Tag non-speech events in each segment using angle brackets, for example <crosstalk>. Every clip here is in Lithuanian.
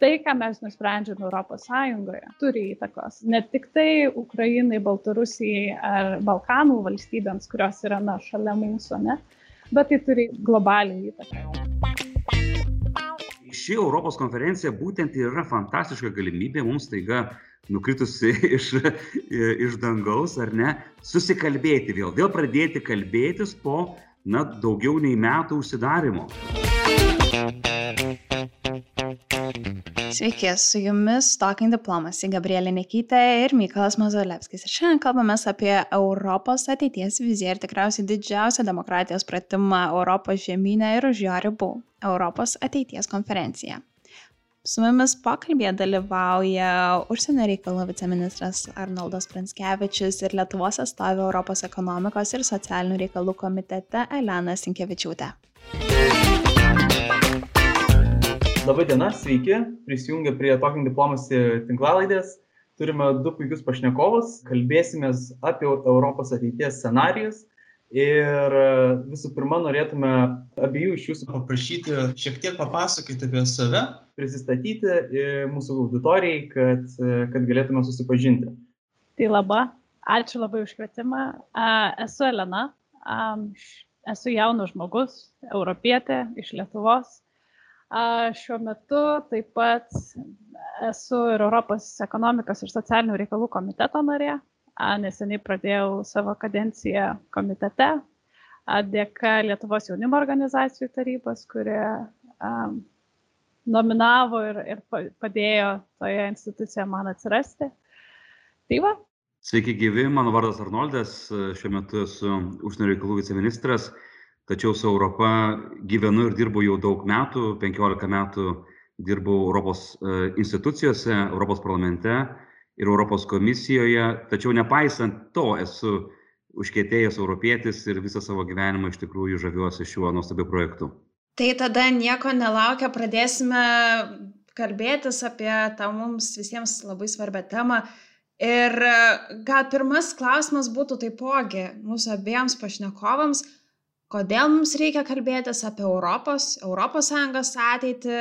Tai, ką mes nusprendžiame Europos Sąjungoje, turi įtakos ne tik tai Ukrainai, Baltarusijai ar Balkanų valstybėms, kurios yra na, šalia mūsų, ne, bet tai turi globalią įtaką. Ši Europos konferencija būtent yra fantastiška galimybė mums taiga nukritusi <laughs> iš, iš dangaus, ar ne, susikalbėti vėl, vėl pradėti kalbėtis po, na, daugiau nei metų užsidarimo. Sveiki, su jumis Talking Diplomacy Gabrielė Nekytė ir Mykolas Mazolevskis. Ir šiandien kalbame apie Europos ateities viziją ir tikriausiai didžiausią demokratijos pratimą Europos žemynę ir už jo ribų - Europos ateities konferencija. Su mumis pokalbėje dalyvauja užsienio reikalų viceministras Arnoldas Pranskevičius ir Lietuvos atstovė Europos ekonomikos ir socialinių reikalų komitete Elena Sinkevičiūtė. Labai diena, sveiki, prisijungę prie Talking Diplomacy tinklalaidės. Turime du puikius pašnekovus, kalbėsime apie Europos ateities scenarijus. Ir visų pirma, norėtume abiejų iš jūsų paprašyti šiek tiek papasakoti apie save, prisistatyti mūsų auditorijai, kad, kad galėtume susipažinti. Tai laba, ačiū labai už kvietimą. Esu Elena, esu jaunas žmogus, europietė iš Lietuvos Šiuo metu taip pat esu ir Europos ekonomikos ir socialinių reikalų komiteto narė. Neseniai pradėjau savo kadenciją komitete dėka Lietuvos jaunimo organizacijų tarybos, kurie nominavo ir, ir padėjo toje institucijoje man atsirasti. Tai va. Sveiki gyvi, mano vardas Arnoldas, šiuo metu esu užsienio reikalų viceministras. Tačiau su Europa gyvenu ir dirbu jau daug metų, 15 metų dirbau Europos e, institucijose, Europos parlamente ir Europos komisijoje, tačiau nepaisant to esu užkėtėjęs europietis ir visą savo gyvenimą iš tikrųjų žaviuosi šiuo nuostabiu projektu. Tai tada nieko nelaukia, pradėsime kalbėtis apie tą mums visiems labai svarbią temą. Ir e, gal pirmas klausimas būtų taipogi mūsų abiems pašnekovams, kodėl mums reikia kalbėtis apie Europos, Sąjungos ateitį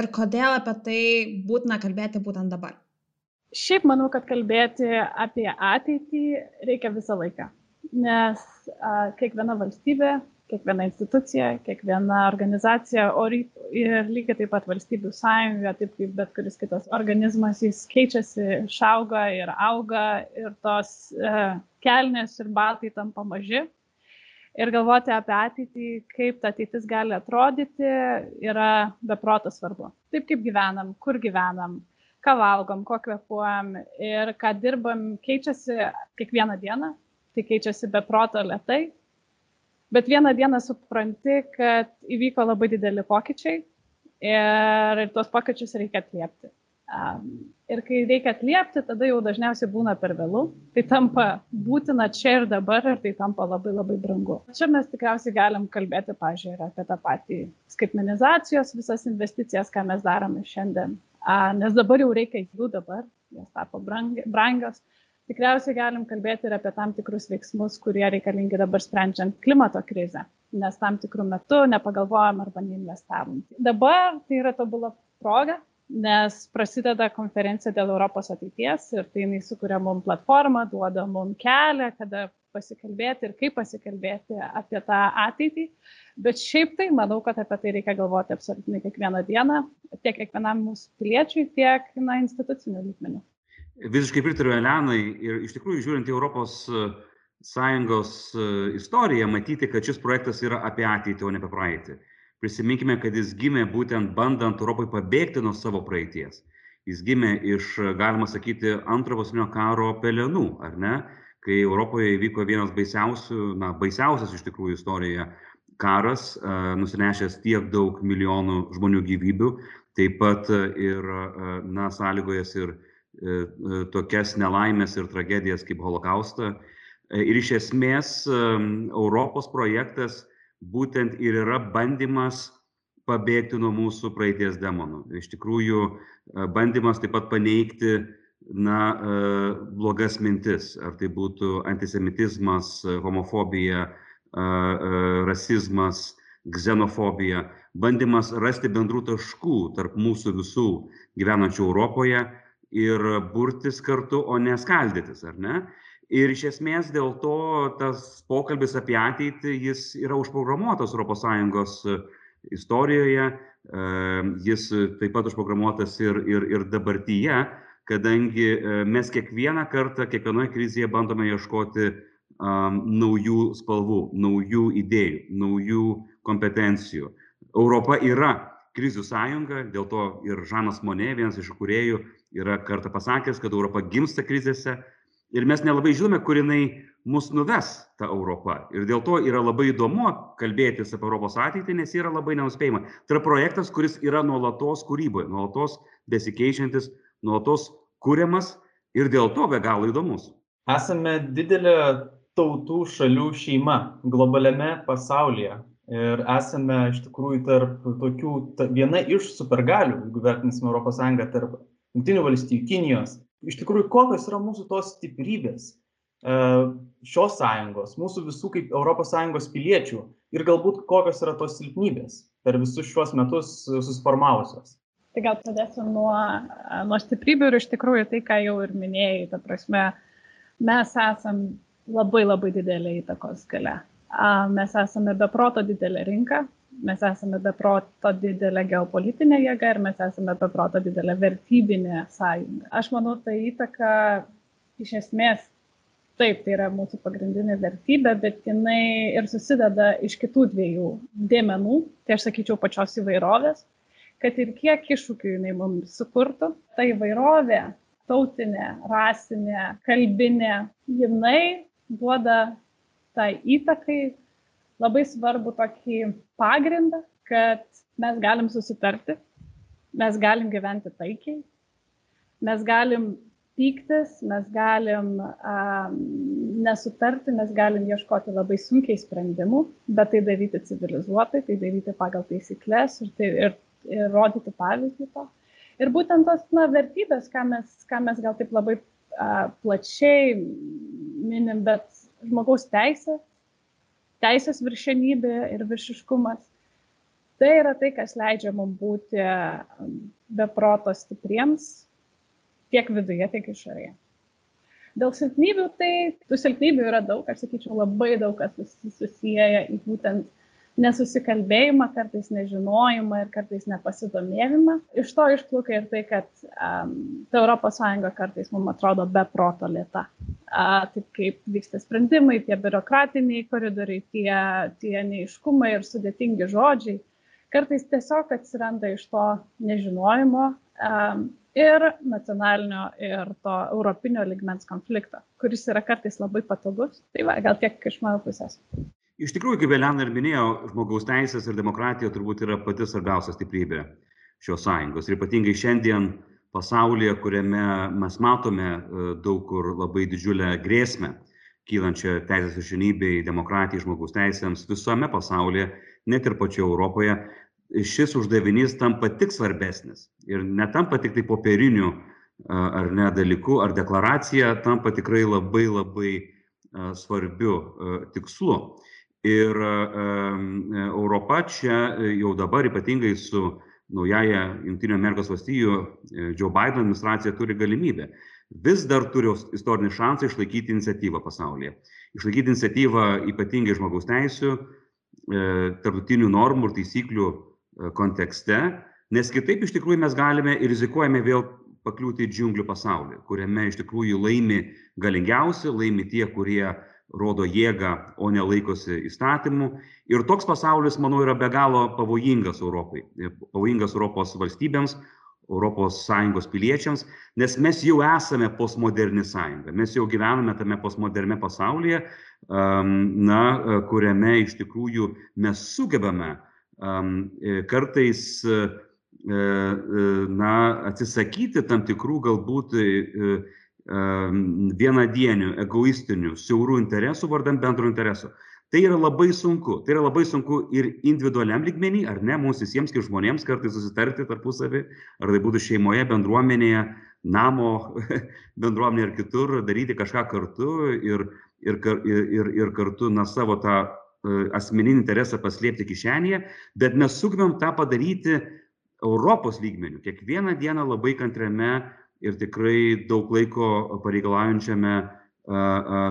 ir kodėl apie tai būtina kalbėti būtent dabar? Šiaip manau, kad kalbėti apie ateitį reikia visą laiką, nes a, kiekviena valstybė, kiekviena institucija, kiekviena organizacija, o ir lygiai taip pat valstybių sąjunga, taip kaip bet kuris kitas organizmas, jis keičiasi, išauga ir auga ir tos e, kelnes ir baltai tampa maži ir galvoti apie ateitį, kaip ta ateitis gali atrodyti, yra beproto svarbu. Taip kaip gyvenam, kur gyvenam, ką valgom, ko kvepuojam ir ką dirbam, keičiasi kiekvieną dieną, tai keičiasi beproto lietai. Bet vieną dieną supranti, kad įvyko labai dideli pokyčiai ir tuos pokyčius reikia atliepti. Ir kai reikia atliepti, tada jau dažniausiai būna per vėlų. Tai tampa būtina čia ir dabar ir tai tampa labai labai brangu. Čia mes tikriausiai galim kalbėti, pažiūrėjau, apie tą patį skaitmenizacijos visas investicijas, ką mes darome šiandien. Nes dabar jau reikia jų dabar, jos tapo brangios. Tikriausiai galim kalbėti ir apie tam tikrus veiksmus, kurie reikalingi dabar sprendžiant klimato krizę, nes tam tikrų metų nepagalvojom arba neinvestavom. Dabar tai yra tobula proga nes prasideda konferencija dėl Europos ateities ir tai jinai sukuria mums platformą, duoda mums kelią, kada pasikalbėti ir kaip pasikalbėti apie tą ateitį. Bet šiaip tai manau, kad apie tai reikia galvoti absoliutinai kiekvieną dieną, tiek kiekvienam mūsų piliečiui, tiek na, institucinių lygmenių. Visiškai pritariu Elenai ir iš tikrųjų žiūrint į Europos e, Sąjungos e, istoriją, matyti, kad šis projektas yra apie ateitį, o ne apie praeitį. Prisiminkime, kad jis gimė būtent bandant Europai pabėgti nuo savo praeities. Jis gimė iš, galima sakyti, antrojo pasaulinio karo pelenų, ar ne? Kai Europoje įvyko vienas baisiausių, na, baisiausias iš tikrųjų istorijoje karas, nusinešęs tiek daug milijonų žmonių gyvybių, taip pat ir, na, sąlygojas ir e, tokias nelaimės ir tragedijas kaip holokaustą. Ir iš esmės Europos projektas būtent ir yra bandymas pabėgti nuo mūsų praeities demonų. Iš tikrųjų, e, bandymas taip pat paneigti na, e, blogas mintis, ar tai būtų antisemitizmas, homofobija, e, rasizmas, ksenofobija bandymas rasti bendrų taškų tarp mūsų visų gyvenančių europoje ir burtis kartu o ne skaldytis ar ne? Ir iš esmės dėl to tas pokalbis apie ateitį jis yra užprogramuotas europos sąjungos istorijoje jis taip pat užprogramuotas ir ir ir dabartyje kadangi mes kiekvieną kartą kiekvienoj krizėje bandome ieškoti naujų spalvų naujų idėjų naujų kompetencijų. Europa yra krizių sąjunga dėl to ir žanas monė vienas iš įkūrėjų yra kartą pasakęs kad europa gimsta krizėse ir mes nelabai žinome kur jinai mus nuves ta europa. Ir dėl to yra labai įdomu kalbėtis apie europos ateitį nes yra labai nenuspėjama. Tai yra projektas kuris yra nuolatos kūryboj nuolatos besikeičiantis nuolatos kuriamas ir dėl to be galo įdomus. Esame didelė tautų šalių šeima globaliame pasaulyje ir esame iš tikrųjų tarp tokių ta viena iš supergalių jeigu vertinsim europos sąjungą tarp jungtinių valstijų kinijos. Iš tikrųjų kokios yra mūsų tos stiprybės e, šios sąjungos mūsų visų kaip sąjungos piliečių ir galbūt kokios yra tos silpnybės per visus šiuos metus susiformavusios? Tai gal pradėsiu nuo nuo stiprybių ir iš tikrųjų tai ką jau ir minėjai ta prasme mes esam labai labai didelė įtakos galia Mes esame be proto didelė rinka, mes esame be proto didelė geopolitinė jėga ir mes esame be proto didelė vertybinė sąjunga. Aš manau, ta įtaka iš esmės taip, tai yra mūsų pagrindinė vertybė, bet jinai ir susideda iš kitų dviejų dėmenų, tai aš sakyčiau pačios įvairovės, kad ir kiek iššūkių jinai mums sukurtų, ta įvairovė, tautinė, rasinė, kalbinė, jinai duoda tai įtakai labai svarbu tokį pagrindą, kad mes galim susitarti, mes galim gyventi taikiai, mes galim pyktis, mes galim um, nesutarti, mes galim ieškoti labai sunkiai sprendimų, bet tai daryti civilizuotai, tai daryti pagal taisyklės ir, tai, ir, ir rodyti pavyzdį to. Ir būtent tos na, vertybės, ką mes, ką mes gal taip labai uh, plačiai minim, bet žmogaus teisės, teisės viršenybė ir viršiškumas. Tai yra tai, kas leidžia mums būti um, beproto stipriems tiek viduje, tiek išorėje. Dėl silpnybių, tai tų silpnybių yra daug, aš sakyčiau, labai daug kas susiję į būtent nesusikalbėjimą, kartais nežinojimą ir kartais nepasidomėjimą. Iš to išplaukia ir tai, kad um, ta ES kartais mums atrodo be proto lėta. Uh, taip kaip vyksta sprendimai, tie biurokratiniai koridoriai, tie, tie neiškumai ir sudėtingi žodžiai, kartais tiesiog atsiranda iš to nežinojimo um, ir nacionalinio ir to europinio ligmens konflikto, kuris yra kartais labai patogus. Tai va, gal tiek iš mano pusės iš tikrųjų kaip elena ir minėjo žmogaus teisės ir demokratija turbūt yra pati svarbiausia stiprybė šios sąjungos. Ir ypatingai šiandien pasaulyje kuriame mes matome e, daug kur labai didžiulę grėsmę kylančią teisės viršenybei demokratijai žmogaus teisėms visame pasaulyje net ir pačioje europoje šis uždavinys tampa tik svarbesnis. Ir netampa tik tai popieriniu ar ne dalyku ar deklaracija tampa tikrai labai labai svarbiu tikslu ir europa čia e, jau dabar ypatingai su naująja jungtinių amerikos valstijų džo baideno administracija turi galimybę. Vis dar turi istorinį šansą išlaikyti iniciatyvą pasaulyje. Išlaikyti iniciatyvą ypatingai žmogaus teisių e, tarptautinių normų ir taisyklių e, kontekste nes kitaip iš tikrųjų mes galime ir rizikuojame vėl pakliūti į džiunglių pasaulį kuriame iš tikrųjų laimi galingiausi laimi tie kurie rodo jėgą o ne laikosi įstatymų. Ir toks pasaulis manau yra be galo pavojingas europai pavojingas europos valstybėms sąjungos piliečiams nes mes jau esame postmoderni sąjunga. Mes jau gyvename tame postmoderniame pasaulyje na kuriame iš tikrųjų mes sugebame kartais e, e, na atsisakyti tam tikrų galbūt vienadienių, egoistinių, siaurų interesų vardant bendro intereso. Tai yra labai sunku. Tai yra labai sunku ir individualiam lygmenį, ar ne, mums visiems kaip žmonėms kartais susitarti tarpusavį, ar tai būtų šeimoje, bendruomenėje, namo <laughs> bendruomenėje ar kitur, daryti kažką kartu ir, ir, ir, ir kartu na, savo tą asmeninį interesą paslėpti kišenėje, bet mes sugebėm tą padaryti Europos lygmenių, kiekvieną dieną labai kantriame ir tikrai daug laiko pareikalaujančiame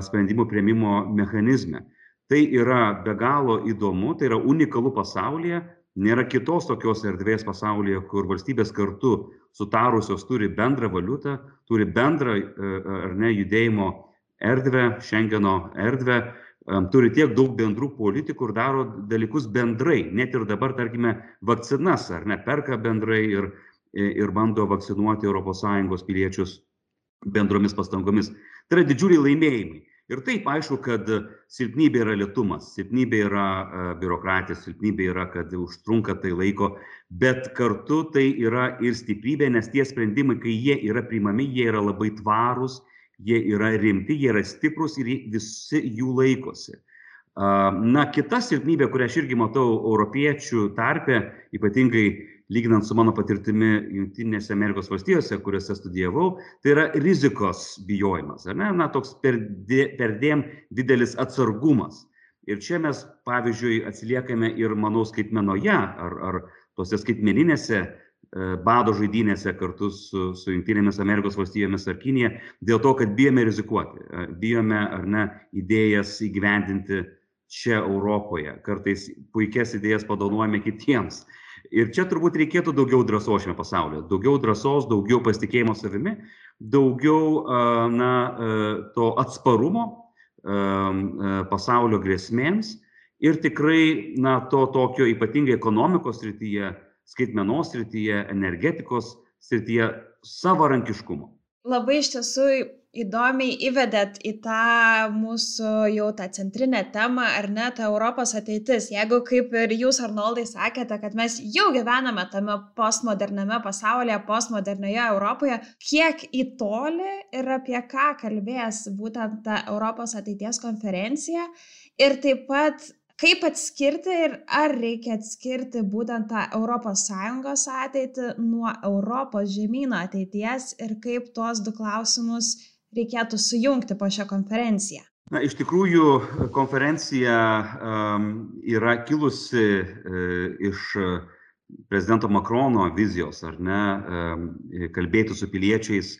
sprendimų prieimimo mechanizme. Tai yra be galo įdomu, tai yra unikalu pasaulyje, nėra kitos tokios erdvės pasaulyje, kur valstybės kartu sutarusios turi bendrą valiutą, turi bendrą ar ne judėjimo erdvę, Schengeno erdvę, turi tiek daug bendrų politikų ir daro dalykus bendrai. Net ir dabar, tarkime, vakcinas, ar ne, perka bendrai ir, ir bando vakcinuoti ES piliečius bendromis pastangomis. Tai yra didžiuliai laimėjimai ir taip aišku kad silpnybė yra lėtumas silpnybė yra biurokratija silpnybė yra kad užtrunka tai laiko bet kartu tai yra ir stiprybė nes tie sprendimai kai jie yra priimami jie yra labai tvarūs jie yra rimti jie yra stiprūs ir visi jų laikosi na kita silpnybė kurią aš irgi matau europiečių tarpe ypatingai lyginant su mano patirtimi jungtinėse amerikos valstijose kuriose studijavau tai yra rizikos bijojimas ar ne? Na toks perdė perdėm didelis atsargumas. Ir čia mes pavyzdžiui atsiliekame ir manau skaitmenoje ar ar tose skaitmeninėse e, bado žaidynėse kartu su su jungtinėmis amerikos valstijomis ar kinija dėl to kad bijome rizikuoti e, bijome ar ne idėjas įgyvendinti čia europoje. Kartais puikias idėjas padovanojame kitiems ir čia turbūt reikėtų daugiau drąsos šiame pasaulyje. Daugiau drąsos daugiau pasitikėjimo savimi daugiau na to atsparumo pasaulio grėsmėms ir tikrai na to tokio ypatingai ekonomikos srityje skaitmenos srityje energetikos srityje savarankiškumo. Labai iš tiesų įdomiai įvedėt į tą mūsų jau tą centrinę temą, ar ne, ta Europos ateitis. Jeigu kaip ir jūs, Arnoldai, sakėte, kad mes jau gyvename tame postmoderniame pasaulyje, postmodernioje Europoje, kiek į tolį ir apie ką kalbės būtent ta Europos ateities konferencija ir taip pat kaip atskirti ir ar reikia atskirti būtent tą Sąjungos ateitį nuo Europos žemyno ateities ir kaip tuos du klausimus reikėtų sujungti po šią konferenciją? Na, iš tikrųjų, konferencija um, yra kilusi uh, iš prezidento Makrono vizijos, ar ne, um, kalbėti su piliečiais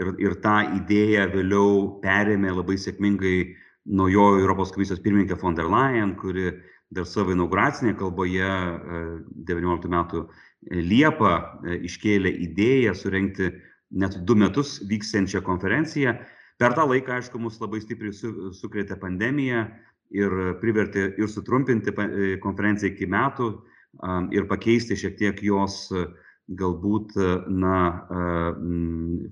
ir, ir tą idėją vėliau perėmė labai sėkmingai naujojo Europos komisijos pirmininkė von der Leyen, kuri dar savo inauguracinėje kalboje uh, 19 metų Liepą uh, iškėlė idėją surenkti net du metus vyksiančią konferenciją. Per tą laiką, aišku, mus labai stipriai su, sukrėtė pandemija ir privertė ir sutrumpinti e, konferenciją iki metų ir pakeisti šiek tiek jos galbūt na,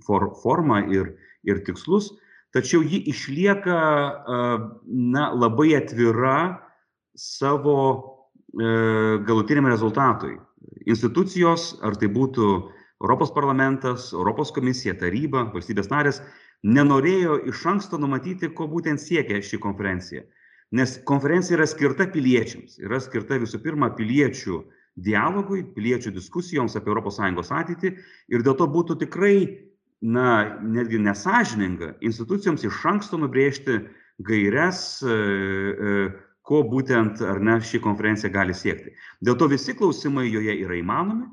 for, formą ir, ir tikslus. Tačiau ji išlieka na, labai atvira savo e, galutiniam rezultatui. Institucijos, ar tai būtų Europos parlamentas, Europos komisija, taryba, valstybės narės nenorėjo iš anksto numatyti, ko būtent siekia ši konferencija. Nes konferencija yra skirta piliečiams, yra skirta visų pirma piliečių dialogui, piliečių diskusijoms apie ES ateitį ir dėl to būtų tikrai, na, netgi nesažininga institucijoms iš anksto nubrėžti gairias, e, e, ko būtent ar ne ši konferencija gali siekti. Dėl to visi klausimai joje yra įmanomi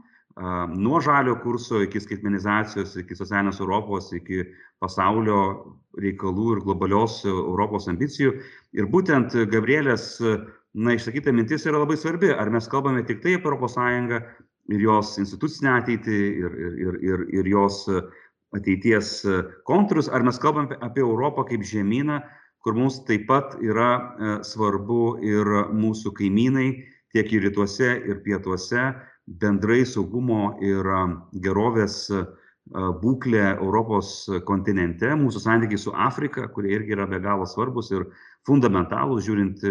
nuo žalio kurso iki skaitmenizacijos, iki socialinės Europos, iki pasaulio reikalų ir globalios Europos ambicijų. Ir būtent Gabrielės, na, išsakyta mintis yra labai svarbi. Ar mes kalbame tik tai apie Sąjungą ir jos institucinę ateitį ir, ir, ir, ir, ir jos ateities konturus, ar mes kalbame apie Europą kaip žemyną, kur mums taip pat yra e, svarbu ir mūsų kaimynai tiek ir rytuose, ir pietuose, bendrai saugumo ir gerovės būklė Europos kontinente, mūsų santykiai su Afrika, kurie irgi yra be galo svarbus ir fundamentalūs, žiūrint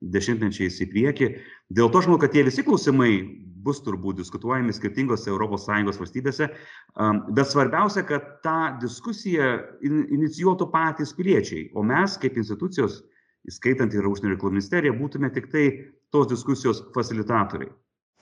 dešimtmečiais į priekį. Dėl to aš manau, kad tie visi klausimai bus turbūt diskutuojami skirtingose ES valstybėse, bet svarbiausia, kad tą diskusiją inicijuotų patys piliečiai, o mes kaip institucijos, įskaitant ir užsienio reikalų ministeriją, būtume tik tai tos diskusijos facilitatoriai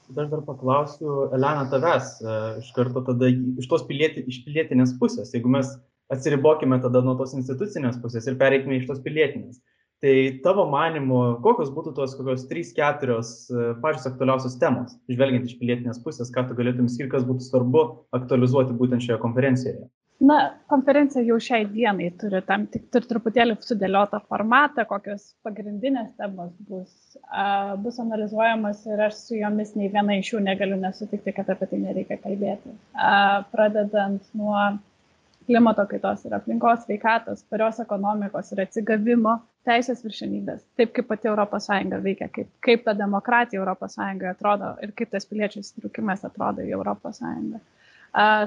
tada aš dar paklausiu elena tavęs e, iš karto tada iš tos pilieti iš pilietinės pusės jeigu mes atsiribokime tada nuo tos institucinės pusės ir pereikime iš tos pilietinės Tai tavo manimu, kokios būtų tos kokios 3-4 pačios aktualiausios temos, žvelgiant iš pilietinės pusės, ką tu galėtum skirti, kas būtų svarbu aktualizuoti būtent šioje konferencijoje? Na, konferencija jau šiai dienai turi tam tik turi truputėlį sudėliotą formatą, kokios pagrindinės temos bus, uh, bus analizuojamas ir aš su jomis nei viena iš jų negaliu nesutikti, kad apie tai nereikia kalbėti. Uh, pradedant nuo klimato kaitos ir aplinkos sveikatos, tvarios ekonomikos ir atsigavimo, teisės viršenybės, taip kaip pati ES veikia, kaip, kaip ta demokratija ES atrodo ir kaip tas piliečių įsitraukimas atrodo į ES.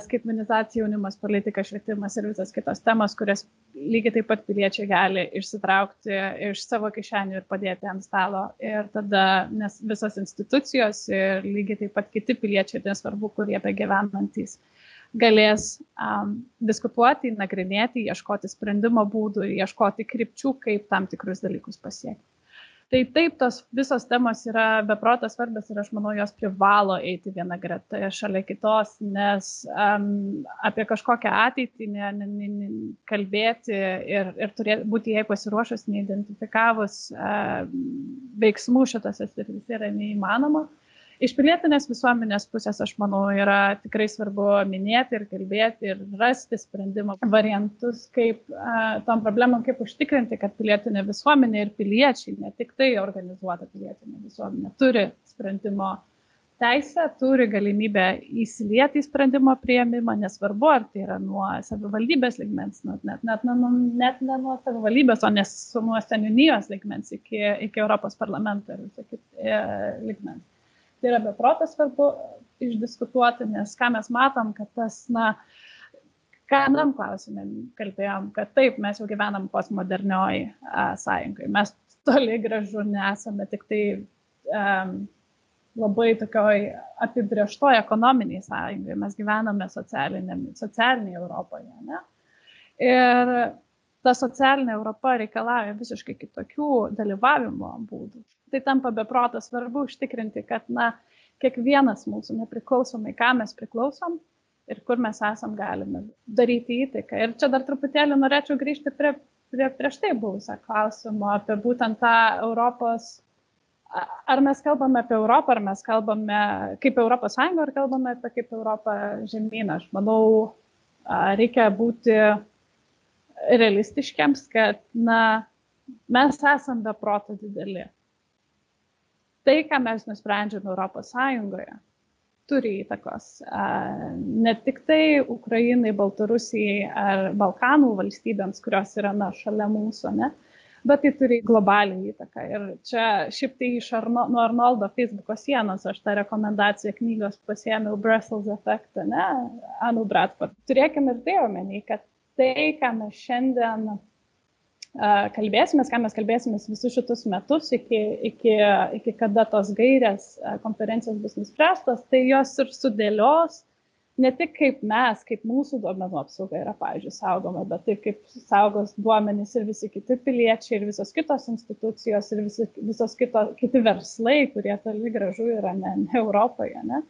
Skaitmenizacija, jaunimas, politika, švietimas ir visas kitos temos, kurias lygiai taip pat piliečiai gali išsitraukti iš savo kišenių ir padėti ant stalo. Ir tada, nes visos institucijos ir lygiai taip pat kiti piliečiai, nesvarbu, kurie be gyvenantys, uh, galės um, diskutuoti, nagrinėti, ieškoti sprendimo būdų, ieškoti krypčių, kaip tam tikrus dalykus pasiekti. Tai taip, tos visos temos yra beprotas svarbios ir aš manau, jos privalo eiti viena greta šalia kitos, nes um, apie kažkokią ateitį ne, ne, ne, ne, kalbėti ir, ir turėti, būti jai pasiruošus, neidentifikavus uh, veiksmų šitose srityse yra neįmanoma. Uh, Iš pilietinės visuomenės pusės, aš manau, yra tikrai svarbu minėti ir kalbėti ir rasti sprendimo variantus, kaip uh, tom problemam, kaip užtikrinti, kad pilietinė visuomenė ir piliečiai, ne tik tai organizuota pilietinė visuomenė, turi sprendimo teisę, turi galimybę įsilieti į sprendimo prieimimą, nesvarbu, ar tai yra nuo savivaldybės ligmens, net, net, net, net ne nuo savivaldybės, o nes nuo seniūnijos ligmens iki, iki Europos parlamento ir visą kitą e, ligmens tai yra beprotas svarbu išdiskutuoti, nes ką mes matom, kad tas, na, ką anam klausimė kalbėjom, kad taip, mes jau gyvenam postmodernioj sąjungai. Mes toli gražu nesame tik tai um, labai tokioj apibrieštoj ekonominiai sąjungai, mes gyvename socialinėje Europoje. Ne? Ir ta socialinė Europa reikalauja visiškai kitokių dalyvavimo būdų tai tampa beprotas svarbu užtikrinti, kad na, kiekvienas mūsų, nepriklausomai, ką mes priklausom ir kur mes esam, galime daryti įtaiką. Ir čia dar truputėlį norėčiau grįžti prie, prie prieš tai buvusio klausimo apie būtent tą Europos ar mes kalbame apie Europą, ar mes kalbame kaip Europos Sąjunga, ar kalbame apie kaip Europą žemyną. Aš manau, reikia būti realistiškiams, kad na, mes esame be proto dideli tai, ką mes nusprendžiame Europos Sąjungoje, turi įtakos ne tik tai Ukrainai, Baltarusijai ar Balkanų valstybėms, kurios yra na, šalia mūsų, ne, bet tai turi globalią įtaką. Ir čia šiaip tai iš Arno, nuo Arnoldo Facebook'o sienos aš tą rekomendaciją knygos pasėmiau Brussels efektą, ne, Anu Bradford. Turėkime ir tai omeny, kad tai, ką mes šiandien kalbėsimės, ką mes kalbėsimės visus šitus metus, iki, iki, iki kada tos gairės konferencijos bus nuspręstos, tai jos ir sudėlios ne tik kaip mes, kaip mūsų duomenų apsauga yra, pavyzdžiui, saugoma, bet taip kaip saugos duomenys ir visi kiti piliečiai, ir visos kitos institucijos, ir visi, visos kito, kiti verslai, kurie toli gražu yra ne, ne Europoje. Ne?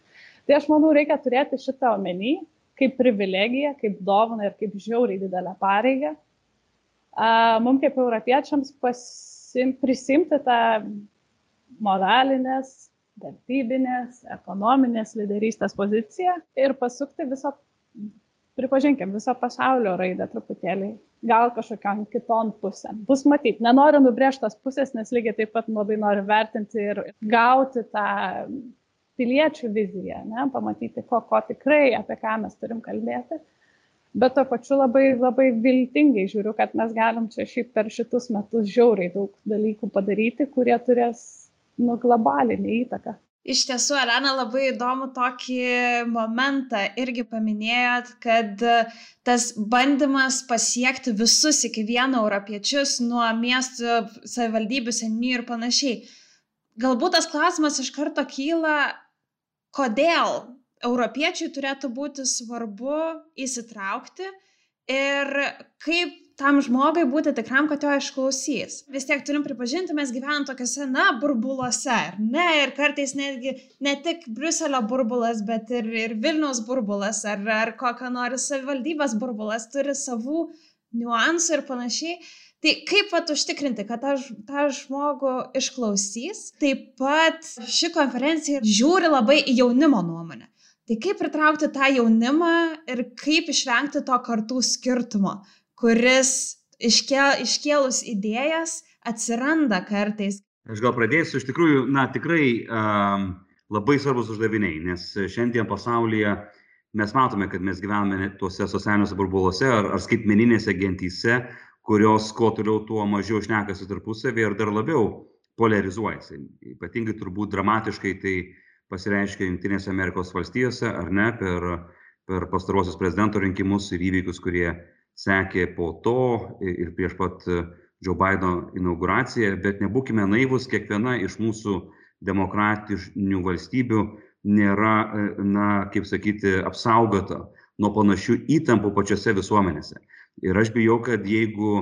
Tai aš manau, reikia turėti šitą omeny kaip privilegiją, kaip dovaną ir kaip žiauriai didelę pareigą mums kaip europiečiams pasim, prisimti tą moralinės, vertybinės, ekonominės lyderystės poziciją ir pasukti viso, pripažinkim, viso pasaulio raidą truputėlį, gal kažkokiam kitom pusėm. Bus matyti, nenoriu nubrėžtos pusės, nes lygiai taip pat labai noriu vertinti ir gauti tą piliečių viziją, ne, pamatyti, ko, ko tikrai, apie ką mes turim kalbėti bet tuo pačiu labai, labai viltingai žiūriu, kad mes galim čia šiaip per šitus metus žiauriai daug dalykų padaryti, kurie turės nu, globalinį įtaką. Iš tiesų, Elena, labai įdomu tokį momentą irgi paminėjot, kad tas bandymas pasiekti visus iki vieno europiečius nuo miestų, savivaldybių, senių ir panašiai. Galbūt tas klausimas iš karto kyla, kodėl europiečiui turėtų būti svarbu įsitraukti ir kaip tam žmogui būti tikram, kad jo išklausys. Vis tiek turim pripažinti, mes gyvenam tokiuose, na, burbuluose, ar ne? Ir kartais netgi ne tik Bruselio burbulas, bet ir, ir Vilniaus burbulas, ar, ar kokia nors savivaldybės burbulas turi savų niuansų ir panašiai. Tai kaip pat užtikrinti, kad tą, tą žmogų išklausys, taip pat ši konferencija žiūri labai į jaunimo nuomonę. Tai kaip pritraukti tą jaunimą ir kaip išvengti to kartų skirtumo, kuris iškel, iškėlus idėjas atsiranda kartais. Aš gal pradėsiu, iš tikrųjų, na tikrai um, labai svarbus uždaviniai, nes šiandien pasaulyje mes matome, kad mes gyvename tuose socialiniuose burbuluose ar, ar skaitmeninėse gentyse, kurios kuo toliau, tuo mažiau šnekasi tarpusavį ir dar labiau polarizuojasi. Ypatingai turbūt dramatiškai tai pasireiškia Junktinėse Amerikos valstijose, ar ne, per, per pastarosius prezidento rinkimus ir įvykius, kurie sekė po to ir prieš pat Joe Bideno inauguraciją, bet nebūkime naivus, kiekviena iš mūsų demokratinių valstybių nėra, na, kaip sakyti, apsaugota nuo panašių įtampų pačiose visuomenėse ir aš bijau kad jeigu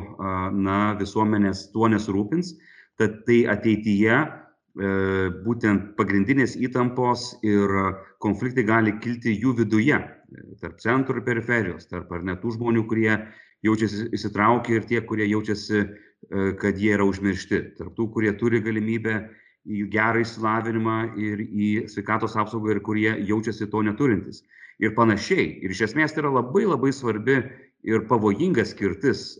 na visuomenės tuo nesirūpins kad tai ateityje e, būtent pagrindinės įtampos ir konfliktai gali kilti jų viduje tarp centro ir periferijos tarp ar ne tų žmonių kurie jaučiasi įsitraukę ir tie kurie jaučiasi e, kad jie yra užmiršti tarp tų kurie turi galimybę į gerą išsilavinimą ir į sveikatos apsaugą ir kurie jaučiasi to neturintys. Ir panašiai. Ir iš esmės tai yra labai labai svarbi ir pavojinga skirtis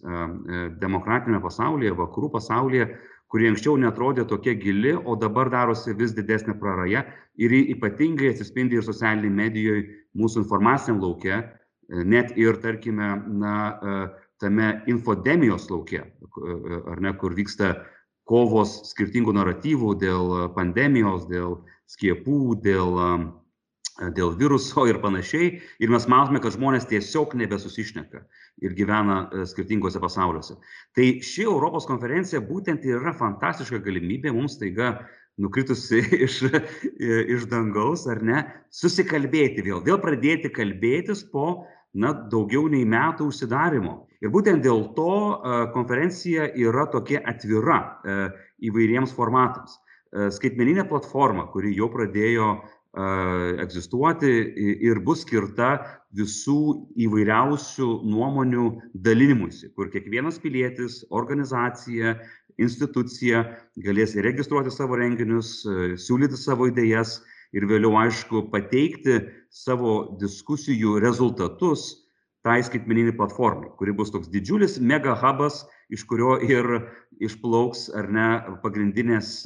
demokratiniame pasaulyje, vakarų pasaulyje, kuri anksčiau netrodė tokia gili, o dabar darosi vis didesnė praraja ir ypatingai atsispindi ir socialiniai medijoje, mūsų informaciniam laukia, e, net ir, tarkime, na, e, tame infodemijos laukia, e, ar ne, kur vyksta kovos skirtingų naratyvų dėl pandemijos, dėl skiepų, dėl dėl viruso ir panašiai. Ir mes matome, kad žmonės tiesiog nebesusišneka ir gyvena e, skirtingose pasauliuose. Tai ši Europos konferencija būtent yra fantastiška galimybė mums taiga nukritusi <laughs> iš, e, iš dangaus, ar ne, susikalbėti vėl, vėl pradėti kalbėtis po, na, daugiau nei metų užsidarimo. Ir būtent dėl to e, konferencija yra tokia atvira įvairiems formatams. Skaitmeninė platforma, kuri jau pradėjo egzistuoti ir bus skirta visų įvairiausių nuomonių dalinimuisi, kur kiekvienas pilietis, organizacija, institucija galės įregistruoti savo renginius, siūlyti savo idėjas ir vėliau, aišku, pateikti savo diskusijų rezultatus tai skaitmeniniai platformai, kuri bus toks didžiulis mega hubas, iš kurio ir išplauks ar ne pagrindinės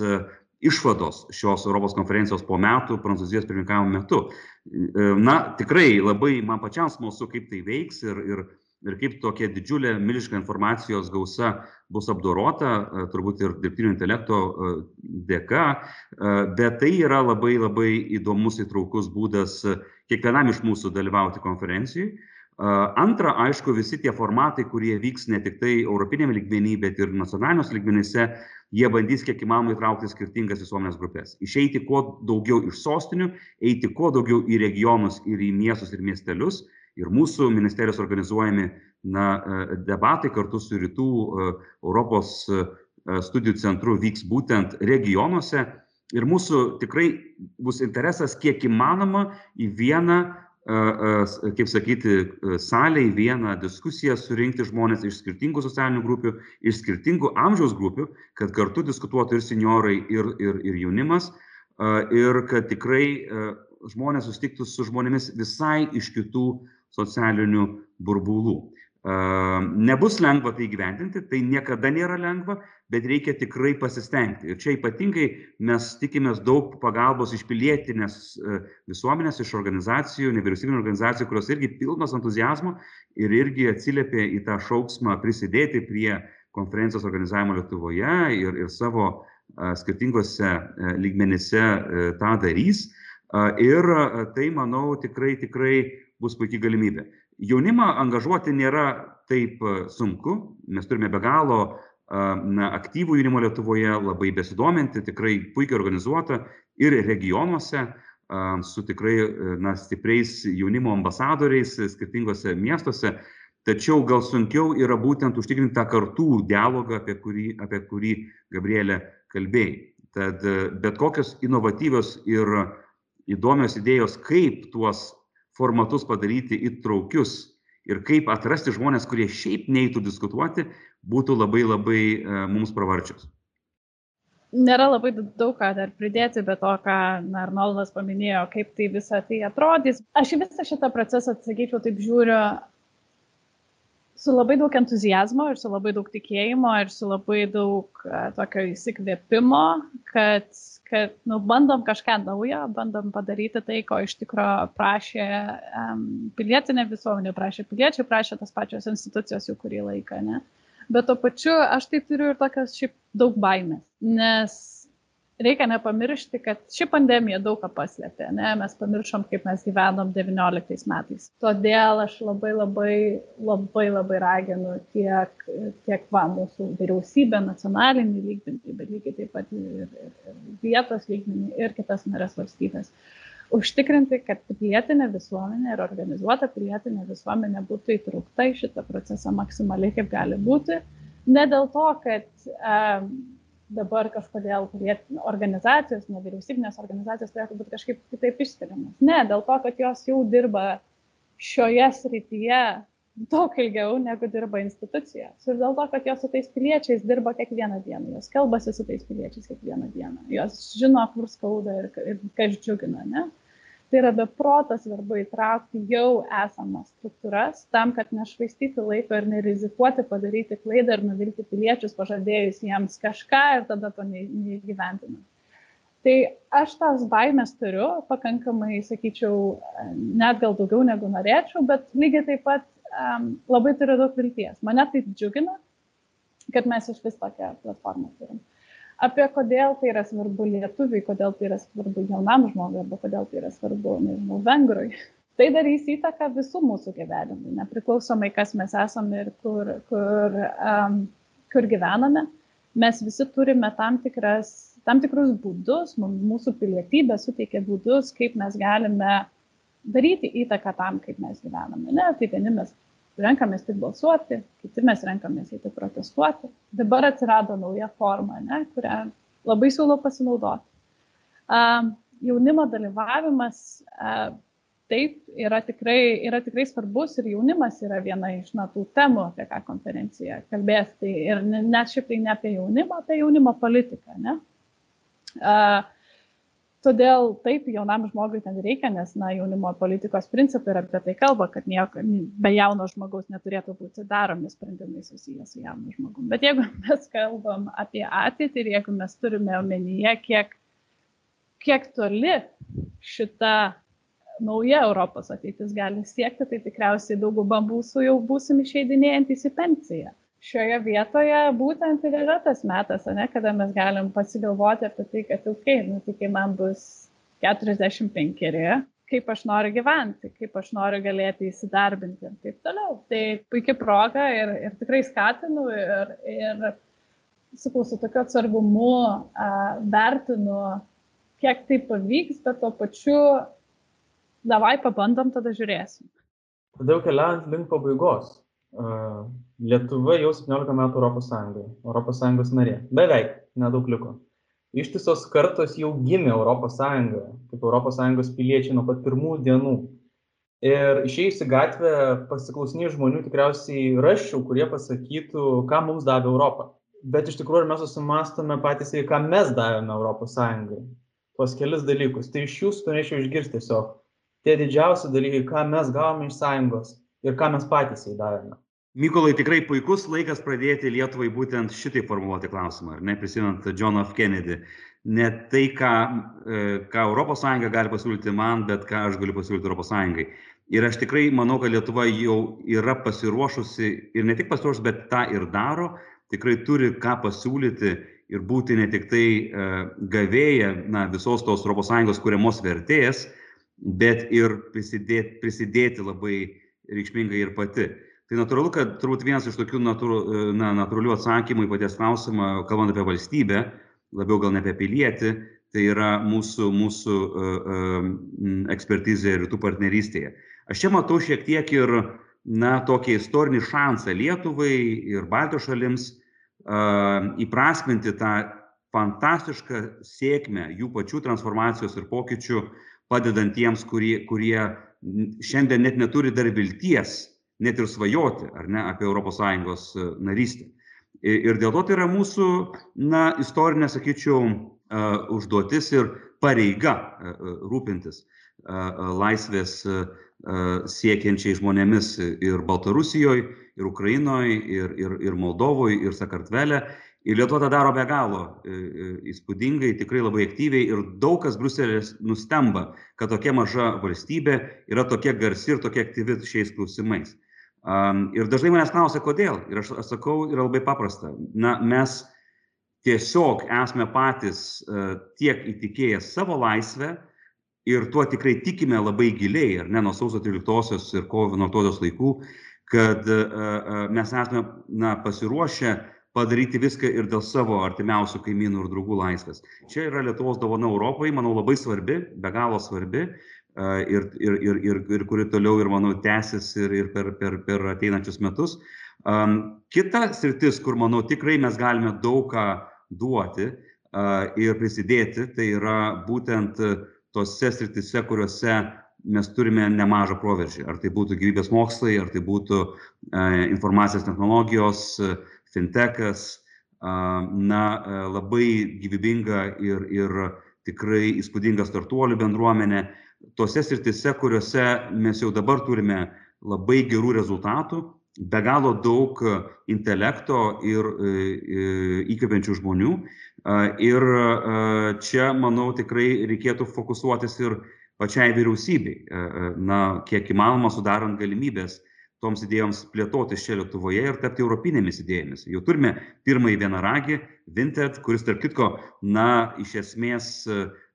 išvados šios Europos konferencijos po metų Prancūzijos pirmininkavimo metu. E, na, tikrai labai man pačiam smalsu, kaip tai veiks ir, ir, ir kaip tokia didžiulė, miliška informacijos gausa bus apdorota, e, turbūt ir dirbtinio intelekto e, dėka, bet tai yra labai labai įdomus įtraukus būdas kiekvienam iš mūsų dalyvauti konferencijai. Antra, aišku, visi tie formatai, kurie vyks ne tik tai europinėme lygmenyje, bet ir nacionaliniuose lygmenyse, jie bandys kiek įmanoma įtraukti skirtingas visuomenės grupės. Išeiti kuo daugiau iš sostinių, eiti kuo daugiau į regionus ir į miestus ir miestelius. Ir mūsų ministerijos organizuojami na, debatai kartu su Rytų Europos studijų centru vyks būtent regionuose. Ir mūsų tikrai bus interesas kiek įmanoma į vieną kaip sakyti, salę į vieną diskusiją surinkti žmonės iš skirtingų socialinių grupių, iš skirtingų amžiaus grupių, kad kartu diskutuotų ir seniorai, ir, ir, ir jaunimas, ir kad tikrai žmonės sustiktų su žmonėmis visai iš kitų socialinių burbulų. Nebus lengva tai gyventinti, tai niekada nėra lengva, bet reikia tikrai pasistengti. Ir čia ypatingai mes tikimės daug pagalbos iš pilietinės e, visuomenės, iš organizacijų, nevyriausybinio organizacijų, kurios irgi pilnos entuzijazmo ir irgi atsiliepia į tą šauksmą prisidėti prie konferencijos organizavimo Lietuvoje ir, ir savo a, skirtingose e, lygmenyse a, e, tą darys. Ir tai, manau, tikrai, tikrai bus puikiai galimybė jaunimą angažuoti nėra taip e, sunku. Mes turime be galo e, na, aktyvų jaunimo Lietuvoje, labai besidominti, tikrai puikiai organizuota ir regionuose e, su tikrai na, stipriais jaunimo ambasadoriais skirtingose miestuose. Tačiau gal sunkiau yra būtent užtikrinti tą kartų dialogą, apie kurį, apie kurį Gabrielė kalbėjai. Tad bet kokios inovatyvios ir įdomios idėjos, kaip tuos formatus padaryti įtraukius ir kaip atrasti žmonės, kurie šiaip neįtų diskutuoti, būtų labai labai e, mums pravarčios. Nėra labai daug ką dar pridėti, bet to, ką Arnoldas paminėjo, kaip tai visą tai atrodys. Aš į visą šitą procesą, sakyčiau, taip žiūriu su labai daug entuzijazmo ir su labai daug tikėjimo ir su labai daug uh, tokio įsikvėpimo, kad, kad nu, bandom kažką naujo, bandom padaryti tai, ko iš tikrųjų prašė um, pilietinė visuomenė, prašė piliečiai, prašė tas pačios institucijos jau kurį laiką. Ne? Bet tuo pačiu aš tai turiu ir tokios šiaip daug baimės, nes reikia nepamiršti, kad ši pandemija daug ką paslėpė, ne? mes pamiršom, kaip mes gyvenom 19 metais. Todėl aš labai labai labai labai raginu tiek, tiek va, mūsų vyriausybę, nacionalinį lygmenį, bet lygiai taip pat ir, ir, ir vietos lygmenį ir kitas narės valstybės. Užtikrinti, kad pilietinė visuomenė ir organizuota pilietinė visuomenė būtų įtraukta į šitą procesą maksimaliai kaip gali būti. Ne dėl to, kad um, dabar kažkodėl organizacijos, nevyriausybinės organizacijos turėtų būti kažkaip kitaip išskiriamas. Ne, dėl to, kad jos jau dirba šioje srityje daug ilgiau negu dirba institucijos. Ir dėl to, kad jos su tais piliečiais dirba kiekvieną dieną, jos kalbasi su tais piliečiais kiekvieną dieną, jos žino, kur skauda ir, ir kas džiugina. Ne? Tai yra beproto svarbu įtraukti jau esamas struktūras tam, kad nešvaistyti laiko ir nerizikuoti padaryti klaidą ir nuvilti piliečius, pažadėjus jiems kažką ir tada to neįgyventinant. Tai aš tas baimės turiu, pakankamai, sakyčiau, net gal daugiau negu norėčiau, bet lygiai taip pat um, labai turiu daug vilties. Mane tai džiugina, kad mes iš vis tokią platformą turim apie kodėl tai yra svarbu lietuviui, kodėl tai yra svarbu jaunam žmogui arba kodėl tai yra svarbu, nežinau, vengrui. <laughs> Tai darys įtaką visų mūsų gyvenimui, nepriklausomai, kas mes esame ir kur, kur, um, kur gyvename. Mes visi turime tam, tikras, tam tikrus būdus, mūsų pilietybė suteikia būdus, kaip mes galime daryti įtaką tam, kaip mes gyvename. Ne? Tai vieni mes renkamės tik balsuoti, kiti mes renkamės eiti protestuoti. Dabar atsirado nauja forma, ne, kurią labai siūlau pasinaudoti. Uh, jaunimo dalyvavimas uh, taip yra tikrai, yra tikrai svarbus ir jaunimas yra viena iš na, tų temų, apie ką konferencija kalbės. Tai ir net šiaip tai ne apie jaunimą, apie jaunimo politiką. Ne? Uh, Todėl taip jaunam žmogui ten reikia, nes na, jaunimo politikos principai yra apie tai kalba, kad nieko, be jauno žmogaus neturėtų būti daromi sprendimai susijęs su jaunu žmogum. Bet jeigu <laughs> mes kalbam apie ateitį ir jeigu mes turime omenyje, kiek, kiek toli šita nauja Europos ateitis gali siekti, tai tikriausiai daugumą mūsų jau būsim išeidinėjantys į pensiją šioje vietoje būtent ir yra tas metas, ne, kada mes galim pasigalvoti apie tai, kad, okay, nu, tai kai man bus 45, kaip aš noriu gyventi, kaip aš noriu galėti įsidarbinti ir taip toliau. Tai puikia proga ir, ir tikrai skatinu ir, ir sakau, su tokiu atsargumu a, vertinu, kiek tai pavyks, bet tuo pačiu, davai pabandom, tada žiūrėsim. Tada jau keliaujant link pabaigos, Lietuva jau 17 metų Europos Sąjungoje, Europos Sąjungos narė. Beveik, nedaug liko. Ištisos kartos jau gimė Europos Sąjungoje, kaip Europos Sąjungos piliečiai nuo pat pirmų dienų. Ir išėjus į gatvę pasiklausinį žmonių tikriausiai raščiau, kurie pasakytų, ką mums davė Europą. Bet iš tikrųjų mes susimastome patys, ką mes davėme Europos Sąjungai. Tuos kelis dalykus. Tai iš jūsų norėčiau išgirsti tiesiog tie didžiausi dalykai, ką mes gavome iš sąjungos ir ką mes patys jai davėme. Mykolai, tikrai puikus laikas pradėti Lietuvai būtent šitai formuluoti klausimą, ar ne, prisimint John F. Kennedy. Ne tai, ką, e, ką ES gali pasiūlyti man, bet ką aš galiu pasiūlyti ES. Ir aš tikrai manau, kad Lietuva jau yra pasiruošusi ir ne tik pasiruošusi, bet tą ir daro, tikrai turi ką pasiūlyti ir būti ne tik tai uh, gavėja na, visos tos ES kuriamos vertės, bet ir prisidėti, prisidėti labai reikšmingai ir pati. Tai natūralu, kad turbūt vienas iš tokių natūru, na, natūralių atsakymų į paties klausimą, kalbant apie valstybę, labiau gal ne apie pilietį, tai yra mūsų, mūsų uh, uh, ekspertizė rytų partnerystėje. Aš čia matau šiek tiek ir, na, tokį istorinį šansą Lietuvai ir Baltijos šalims įprasminti tą fantastišką sėkmę jų pačių transformacijos ir pokyčių, padedant tiems, kurie, kurie šiandien net neturi dar vilties net ir svajoti, ar ne, apie ES e, narystę. Ir dėl to tai yra mūsų, na, istorinė, sakyčiau, užduotis ir pareiga rūpintis laisvės siekiančiai žmonėmis ir Baltarusijoje, ir Ukrainoje, ir, ir, ir Moldovoje, ir Sakartvele. Ir Lietuva tą daro be galo įspūdingai, tikrai labai aktyviai ir daug kas Bruselis nustemba, kad tokia maža valstybė yra tokia garsi ir tokia aktyvi šiais klausimais. Ir dažnai manęs klausia, kodėl. Ir aš sakau, yra labai paprasta. Na, mes tiesiog esame patys uh, tiek įtikėję savo laisvę ir tuo tikrai tikime labai giliai, ar ne, nuo sausio 13 ir kovo 11 laikų, kad mes esame na, pasiruošę padaryti viską ir dėl savo artimiausių kaimynų ir draugų laisvės. Čia yra Lietuvos dovana Europai, manau, labai svarbi, be galo svarbi ir, ir, ir, ir, ir kuri toliau ir, manau, tęsis ir, ir per, per, per ateinančius metus. Um, kita sritis, kur, manau, tikrai mes galime daug ką duoti uh, ir prisidėti, tai yra būtent tose sritise, kuriuose mes turime nemažą proveržį. Ar tai būtų gyvybės mokslai, ar tai būtų uh, informacijos technologijos, uh, fintechas, uh, na, uh, labai gyvybinga ir, ir tikrai įspūdinga startuolių bendruomenė. Tose sritise, kuriuose mes jau dabar turime labai gerų rezultatų, be galo daug intelekto ir e, e, įkvepiančių žmonių. Ir čia, manau, tikrai reikėtų fokusuotis ir pačiai vyriausybei, na, kiek įmanoma sudarant galimybės toms idėjoms plėtotis čia Lietuvoje ir tapti europinėmis idėjomis. Jau turime pirmąjį vienaragį, Vinted, kuris, tarp kitko, na, iš esmės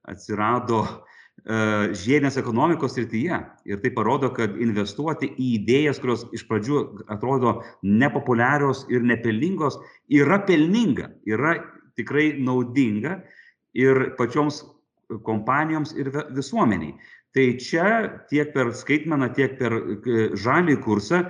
atsirado uh, E, žiedinės ekonomikos srityje. Ir tai parodo, kad investuoti į idėjas, kurios iš pradžių atrodo nepopuliarios ir nepelningos, yra pelninga, yra tikrai naudinga ir pačioms kompanijoms ir visuomeniai. Tai čia tiek per skaitmeną, tiek per žalį kursą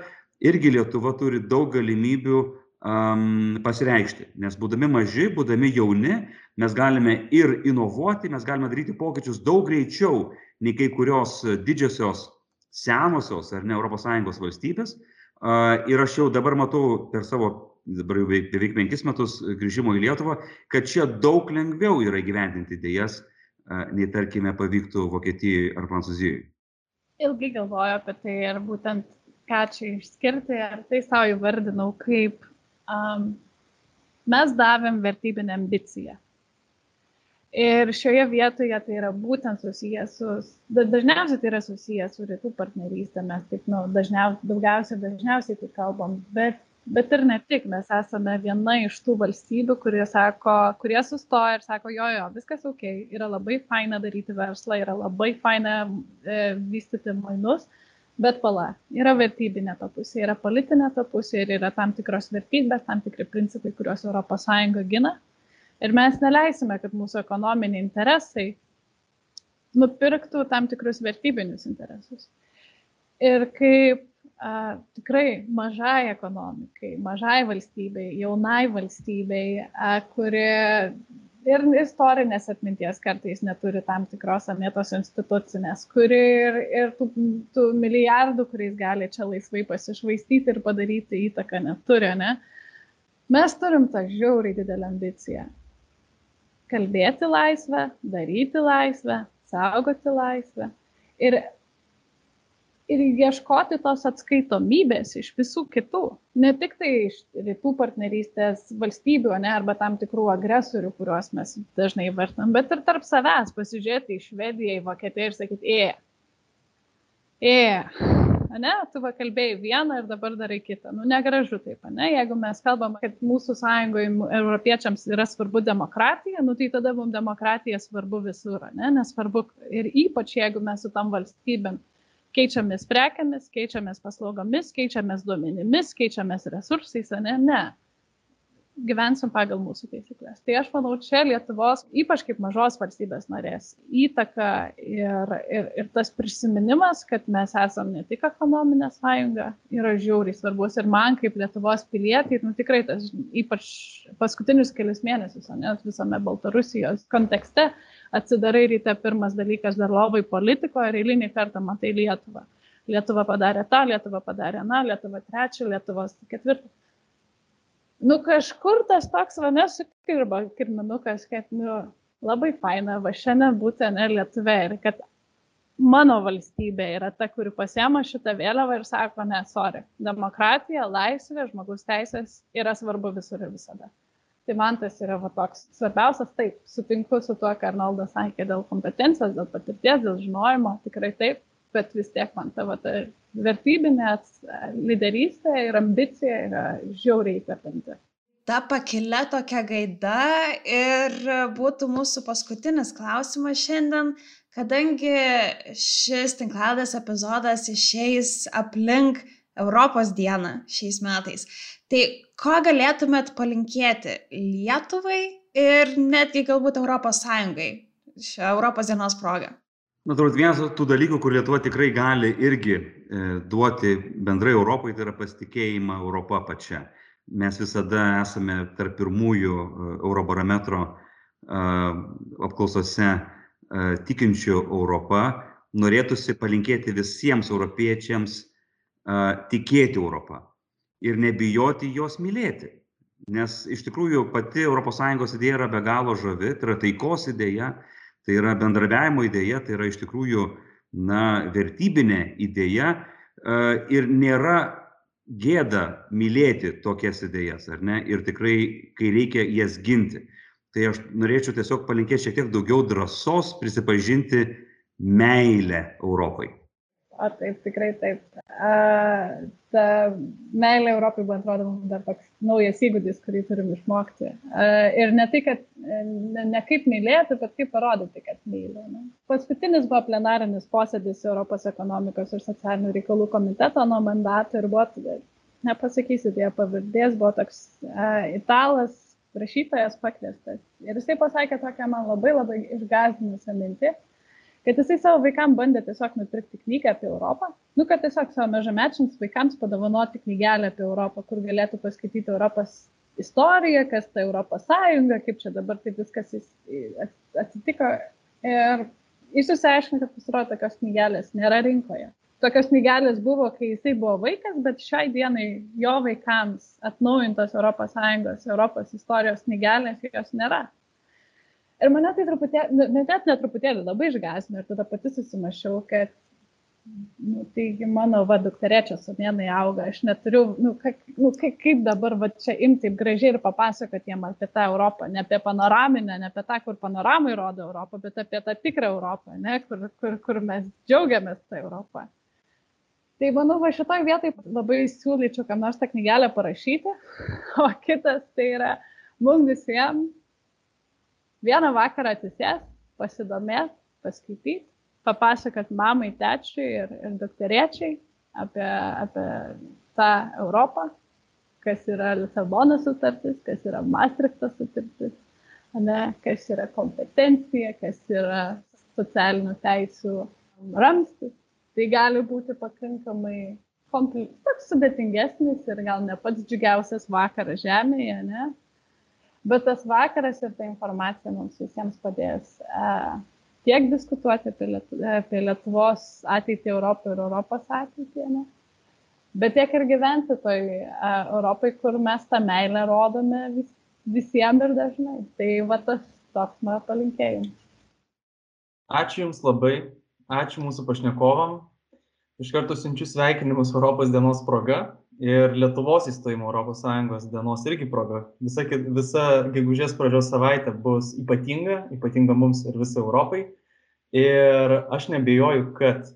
irgi Lietuva turi daug galimybių um, pasireikšti. Nes būdami maži, būdami jauni, mes galime ir inovuoti, mes galime daryti pokyčius daug greičiau nei kai kurios didžiosios senosios ar ne ES valstybės. Uh, ir aš jau dabar matau per savo dabar jau beveik penkis metus grįžimo į Lietuvą, kad čia daug lengviau yra gyvendinti idėjas, nei tarkime pavyktų Vokietijoje ar Prancūzijoje. Ilgai galvoju apie tai ir būtent ką čia išskirti, ar tai savo įvardinau kaip um, mes davėm vertybinę ambiciją. Ir šioje vietoje tai yra būtent susijęs su, dažniausiai tai yra susijęs su rytų partnerystė, mes taip, nu, dažniausiai, daugiausiai, dažniausiai tai kalbam, bet, bet ir ne tik, mes esame viena iš tų valstybių, kurie, sako, kurie sustoja ir sako, jo, jo, viskas ok, yra labai faina daryti verslą, yra labai faina e, vystyti mainus, Bet pala, yra vertybinė ta pusė, yra politinė ta pusė ir yra tam tikros vertybės, tam tikri principai, kuriuos ES gina. Ir mes neleisime, kad mūsų ekonominiai interesai nupirktų tam tikrus vertybinius interesus. Ir kaip a, tikrai mažai ekonomikai, mažai valstybei, jaunai valstybei, a, kuri ir istorinės atminties kartais neturi tam tikros amėtos institucinės, kuri ir, ir tų, tų milijardų, kuriais gali čia laisvai pasišvaistyti ir padaryti įtaką neturi, ne? Mes turim tą žiauriai didelę ambiciją. Kalbėti laisvę, daryti laisvę, saugoti laisvę. Ir ir ieškoti tos atskaitomybės iš visų kitų, ne tik tai iš rytų partnerystės valstybių, ne, arba tam tikrų agresorių, kuriuos mes dažnai vartam, bet ir tarp savęs pasižiūrėti į Švediją, į Vokietiją ir sakyti, e, e, ne, tu va kalbėjai vieną ir dabar darai kitą. Nu, negražu taip, ne, jeigu mes kalbam, kad mūsų sąjungoje europiečiams yra svarbu demokratija, nu, tai tada mums demokratija svarbu visur, ne, nesvarbu ir ypač jeigu mes su tam valstybėm keičiamės prekiamis, keičiamės paslaugomis, keičiamės duomenimis, keičiamės resursais, ne, ne. Gyvensim pagal mūsų taisyklės. Tai aš manau, čia Lietuvos, ypač kaip mažos valstybės narės, įtaka ir, ir, ir tas prisiminimas, kad mes esame ne tik ekonominė sąjunga, yra žiauriai svarbus. Ir man kaip Lietuvos pilietį, nu, tikrai tas, ypač paskutinius kelius mėnesius, ne, visame Baltarusijos kontekste, atsidarai ryte pirmas dalykas dar lovai politikoje ir eilinį kartą matai Lietuvą. Lietuva padarė tą, Lietuva padarė tą, Lietuva trečią, Lietuvos ketvirtą. nu kažkur tas toks va nesukirba kirminukas, kad nu, labai faina va šiandien būti ne Lietuvė ir kad mano valstybė yra ta, kuri pasiema šitą vėliavą ir sako, ne, sorry, demokratija, laisvė, žmogus teisės yra svarbu visur ir visada. Tai man tas yra va, toks svarbiausias, taip, sutinku su tuo, ką Arnoldas sakė dėl kompetencijos, dėl patirties, dėl žinojimo, tikrai taip, bet vis tiek man ta, va, ta vertybinė lyderystė ir ambicija yra žiauriai įkvepianti. Ta pakilė tokia gaida ir būtų mūsų paskutinis klausimas šiandien, kadangi šis tinklalės epizodas išeis aplink Europos dieną šiais metais. Tai ko galėtumėt palinkėti Lietuvai ir netgi galbūt Europos Sąjungai šią Europos dienos progą? Na, turbūt vienas tų dalykų, kur Lietuva tikrai gali irgi e, duoti bendrai Europai, tai yra pasitikėjimą Europą pačia. Mes visada esame tarp pirmųjų e, Eurobarometro e, apklausose tikinčių Europą. Norėtųsi palinkėti visiems europiečiams tikėti Europą ir nebijoti jos mylėti. Nes iš tikrųjų pati ES idėja yra be galo žavi, tai yra taikos idėja, tai yra bendradarbiavimo idėja, tai yra iš tikrųjų na, vertybinė idėja e, ir nėra gėda mylėti tokias idėjas, ar ne, ir tikrai, kai reikia jas ginti. Tai aš norėčiau tiesiog palinkėti šiek tiek daugiau drąsos prisipažinti meilę Europai. O taip, tikrai taip. A, ta meilė Europai, man atrodo, mums dar toks naujas įgūdis, kurį turim išmokti. A, ir ne tai, kad ne, ne kaip mylėti, bet kaip parodyti, kad myli. Ne? Paskutinis buvo plenarinis posėdis Europos ekonomikos ir socialinių reikalų komiteto nuo mandato ir buvo, nepasakysiu, tie pavardės, buvo toks a, italas, rašytojas pakviestas. Ir jisai pasakė tokią man labai labai išgazinusią mintį kad jisai savo vaikams bandė tiesiog nupirkti knygą apie Europą, nu, kad tiesiog savo mažamečiams vaikams padovanoti knygelę apie Europą, kur galėtų paskaityti Europos istoriją, kas ta Europos Sąjunga, kaip čia dabar taip viskas atsitiko. Ir jis išsiaiškino, kad pasirodo, tokios knygelės nėra rinkoje. Tokios knygelės buvo, kai jisai buvo vaikas, bet šiai dienai jo vaikams atnaujintos ES, Europos istorijos knygelės jos nėra. Ir mane tai truputėlį, nu, net net truputėlį labai išgasino ir tada pati susimašiau, kad, nu, taigi mano va dukterėčia sumienai auga, aš neturiu, nu, ka, nu kaip, kaip dabar va čia imti taip gražiai ir papasakoti jiem apie tą Europą, ne apie panoraminę, ne apie tą, kur panoramai rodo Europą, bet apie tą tikrą Europą, ne, kur, kur, kur mes džiaugiamės tą Europą. Tai manau, va šitoj vietoj labai siūlyčiau, kam nors tą knygelę parašyti, <laughs> o kitas tai yra mums visiems vieną vakarą atsisės, pasidomėt, paskaityti, papasakot mamai, tečiui ir, ir doktoriečiai apie, apie tą Europą, kas yra Lisabono sutartis, kas yra Maastrichto sutartis, ne, kas yra kompetencija, kas yra socialinių teisų ramstis. Tai gali būti pakankamai toks sudėtingesnis ir gal ne pats džiugiausias vakaras Žemėje, ne? Bet tas vakaras ir ta informacija mums visiems padės uh, tiek diskutuoti apie, Lietu, apie Lietuvos ateitį Europą ir Europos ateitį, ne? bet tiek ir gyventi toj uh, Europai, kur mes tą meilę rodome vis, visiems ir dažnai. Tai va tas toks mano palinkėjimas. Ačiū Jums labai, ačiū mūsų pašnekovam. Iš karto siunčiu sveikinimus Europos dienos proga ir Lietuvos įstojimo Europos Sąjungos dienos irgi proga. Visa, visa gegužės pradžios savaitė bus ypatinga, ypatinga mums ir visai Europai. Ir aš nebejoju, kad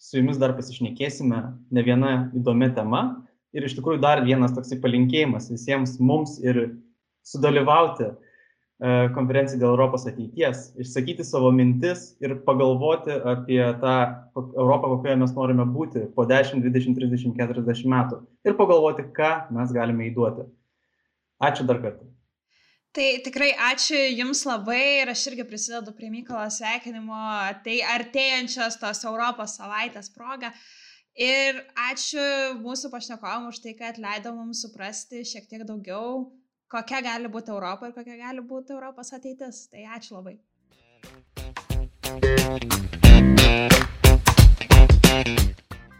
su jumis dar pasišnekėsime ne viena įdomia tema. Ir iš tikrųjų dar vienas toksai palinkėjimas visiems mums ir sudalyvauti E, konferencijai dėl Europos ateities, išsakyti savo mintis ir pagalvoti apie tą Europą, kokioje mes norime būti po 10, 20, 30, 40 metų ir pagalvoti, ką mes galime įduoti. Ačiū dar kartą. Tai tikrai ačiū Jums labai ir aš irgi prisidedu prie Mykolo sveikinimo tai artėjančios tos Europos savaitės proga. Ir ačiū mūsų pašnekovam už tai, kad leido mums suprasti šiek tiek daugiau kokia gali būti Europa ir kokia gali būti Europos ateitis. Tai ačiū labai.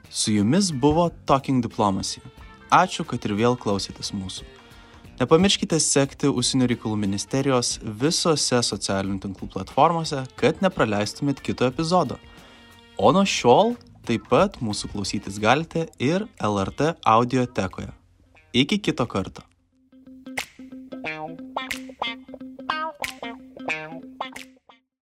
Su jumis buvo Talking Diplomacy. Ačiū, kad ir vėl klausytės mūsų. Nepamirškite sekti Užsienio reikalų ministerijos visose socialinių tinklų platformose, kad nepraleistumėt kito epizodo. O nuo šiol taip pat mūsų klausytis galite ir LRT audiotekoje. Iki kito karto. Bye.